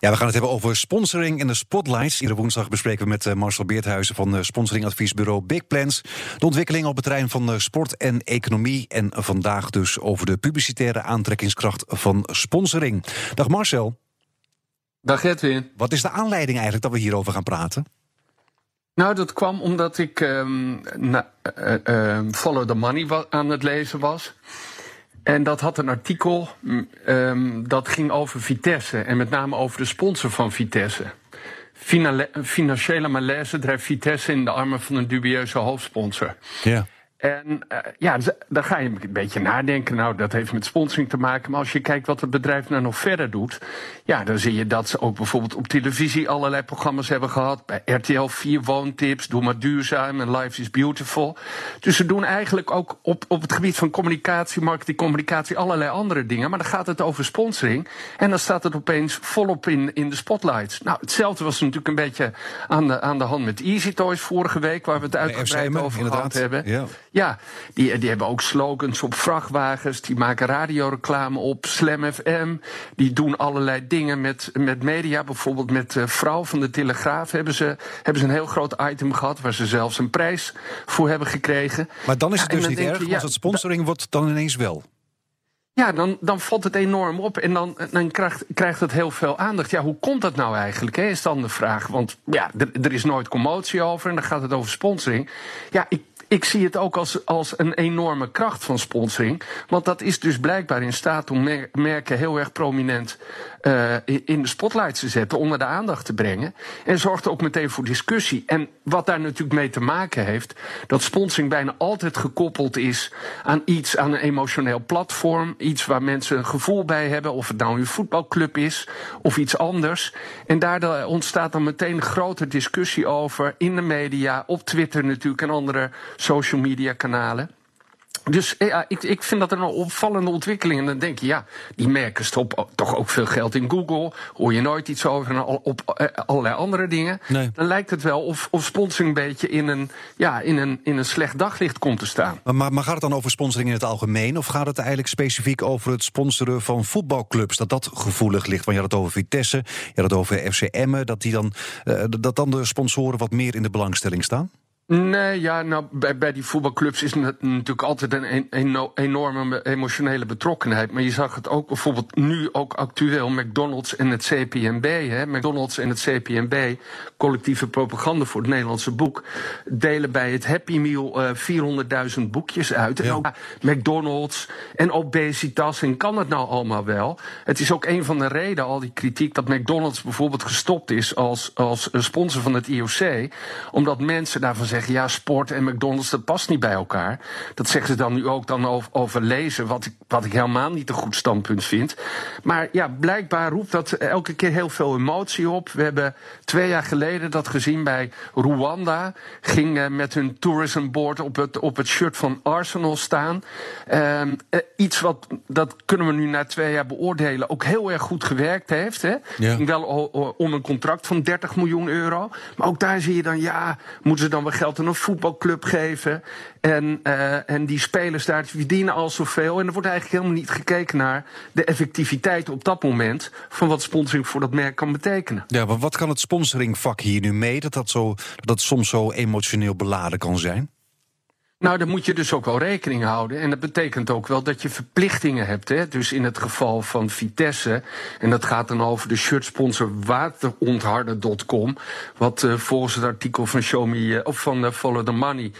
Ja, we gaan het hebben over sponsoring en de spotlights. Iedere woensdag bespreken we met eh, Marcel Beerthuizen van eh, sponsoringadviesbureau Big Plans. De ontwikkeling op het terrein van eh, sport en economie. En vandaag dus over de publicitaire aantrekkingskracht van sponsoring. Dag Marcel. Dag Edwin. Wat is de aanleiding eigenlijk dat we hierover gaan praten? Nou, dat kwam omdat ik um, Follow the Money aan het lezen was. En dat had een artikel um, dat ging over Vitesse. En met name over de sponsor van Vitesse. Finale, financiële malaise drijft Vitesse in de armen van een dubieuze hoofdsponsor. Ja. En uh, ja, dan ga je een beetje nadenken. Nou, dat heeft met sponsoring te maken. Maar als je kijkt wat het bedrijf nou nog verder doet. Ja, dan zie je dat ze ook bijvoorbeeld op televisie allerlei programma's hebben gehad. Bij RTL 4 Woontips, Doe maar duurzaam en Life is Beautiful. Dus ze doen eigenlijk ook op, op het gebied van communicatie, marketing, communicatie, allerlei andere dingen. Maar dan gaat het over sponsoring. En dan staat het opeens volop in, in de spotlights. Nou, hetzelfde was natuurlijk een beetje aan de, aan de hand met Easy Toys vorige week, waar we het uitgebreid over gehad hebben. Ja. Ja, die, die hebben ook slogans op vrachtwagens. Die maken radioreclame op Slam FM. Die doen allerlei dingen met, met media. Bijvoorbeeld met uh, Vrouw van de Telegraaf hebben ze, hebben ze een heel groot item gehad. Waar ze zelfs een prijs voor hebben gekregen. Maar dan is het Ja, dus niet erg, als het sponsoring wordt dan ineens wel. Ja, dan, dan valt het enorm op en dan, dan krijgt, krijgt het heel veel aandacht. Ja, hoe komt dat nou eigenlijk, hè, is dan de vraag. Want ja, er, er is nooit commotie over en dan gaat het over sponsoring. Ja, ik, ik zie het ook als, als een enorme kracht van sponsoring. Want dat is dus blijkbaar in staat om mer- merken heel erg prominent uh, in de spotlight te zetten, onder de aandacht te brengen. En zorgt ook meteen voor discussie. En wat daar natuurlijk mee te maken heeft, dat sponsoring bijna altijd gekoppeld is aan iets, aan een emotioneel platform. Iets waar mensen een gevoel bij hebben, of het nou een voetbalclub is of iets anders. En daardoor ontstaat dan meteen een grote discussie over in de media, op Twitter natuurlijk en andere social media kanalen. Dus ja, ik, ik vind dat een opvallende ontwikkeling. En dan denk je, ja, die merken stoppen toch ook veel geld in Google. Hoor je nooit iets over en al, op eh, allerlei andere dingen. Nee. Dan lijkt het wel of, of sponsoring een beetje in een, ja, in, een, in een slecht daglicht komt te staan. Maar, maar, maar gaat het dan over sponsoring in het algemeen? Of gaat het eigenlijk specifiek over het sponsoren van voetbalclubs? Dat dat gevoelig ligt. Want je had het over Vitesse, je had het over FC Emmen. Dat, die dan, eh, dat dan de sponsoren wat meer in de belangstelling staan? Nee, ja, nou, bij, bij die voetbalclubs is het natuurlijk altijd een, een, eno- enorme emotionele betrokkenheid. Maar je zag het ook bijvoorbeeld nu ook actueel McDonald's en het CPNB. Hè. McDonald's en het CPNB, collectieve propaganda voor het Nederlandse boek, delen bij het Happy Meal eh 400.000 boekjes uit. En Ja. ook McDonald's en obesitas. En kan het nou allemaal wel? Het is ook een van de redenen, al die kritiek, dat McDonald's bijvoorbeeld gestopt is als, als eh, sponsor van het IOC. Omdat mensen daarvan zeggen, ja, sport en McDonald's, dat past niet bij elkaar. Dat zeggen ze dan nu ook dan over, over lezen, wat ik, wat ik helemaal niet een goed standpunt vind. Maar ja, blijkbaar roept dat elke keer heel veel emotie op. We hebben twee jaar geleden dat gezien bij Rwanda. Ging eh, met hun tourism board op het, op het shirt van Arsenal staan. Ehm, eh, iets wat, dat kunnen we nu na twee jaar beoordelen, ook heel erg goed gewerkt heeft. Hè? Ja. Ging wel om een contract van 30 miljoen euro. Maar ook daar zie je dan, ja, moeten ze dan wel geld aan een voetbalclub geven? En, eh, en die spelers daar die verdienen al zoveel. En er wordt eigenlijk helemaal niet gekeken naar de effectiviteit op dat moment van wat sponsoring voor dat merk kan betekenen. Ja, maar wat kan het sponsoringvak hier nu mee? Dat dat, zo, dat dat soms zo emotioneel beladen kan zijn? Nou, daar moet je dus ook wel rekening houden. En dat betekent ook wel dat je verplichtingen hebt. Hè? Dus in het geval van Vitesse, en dat gaat dan over de shirtsponsor waterontharden.com. Wat eh, volgens het artikel van Show Me, eh, of van eh, Follow the Money,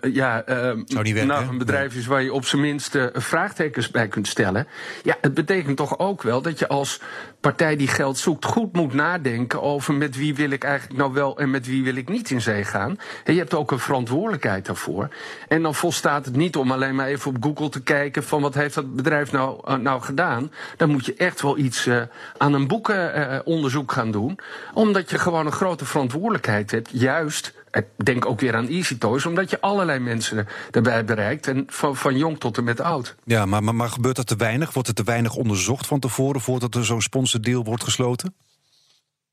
ja, werken, nou, een bedrijf is waar je op zijn minst eh, vraagtekens bij kunt stellen. Ja, het betekent toch ook wel dat je als partij die geld zoekt goed moet nadenken over met wie wil ik eigenlijk nou wel en met wie wil ik niet in zee gaan. En je hebt ook een verantwoordelijkheid daarvoor. En dan volstaat het niet om alleen maar even op Google te kijken van wat heeft dat bedrijf nou, uh, nou gedaan. Dan moet je echt wel iets uh, aan een boekenonderzoek gaan doen. Omdat je gewoon een grote verantwoordelijkheid hebt, juist ik denk ook weer aan Easy Toys, omdat je allerlei mensen erbij bereikt. En van, van jong tot en met oud. Ja, maar, maar, maar gebeurt dat te weinig? Wordt er te weinig onderzocht van tevoren voordat er zo'n sponsordeal wordt gesloten?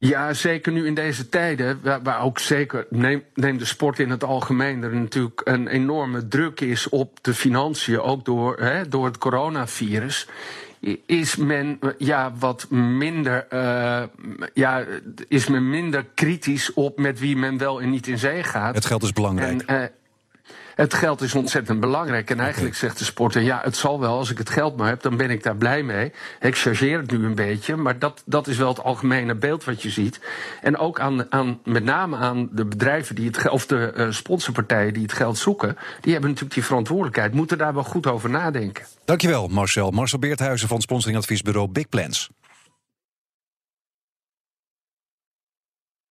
Ja, zeker nu in deze tijden, waar, waar ook zeker, neem, neem, de sport in het algemeen, er natuurlijk een enorme druk is op de financiën, ook door, hè, door het coronavirus is men ja, wat minder, uh, ja, is men minder kritisch op met wie men wel en niet in zee gaat. Het geld is belangrijk. En, uh, het geld is ontzettend belangrijk. En eigenlijk zegt de sporter: ja, het zal wel, als ik het geld maar heb, dan ben ik daar blij mee. Ik chargeer het nu een beetje, maar dat, dat is wel het algemene beeld wat je ziet. En ook aan, aan, met name aan de bedrijven die het of de uh, sponsorpartijen die het geld zoeken, die hebben natuurlijk die verantwoordelijkheid, moeten daar wel goed over nadenken. Dankjewel, Marcel. Marcel Beerthuizen van sponsoringadviesbureau Big Plans.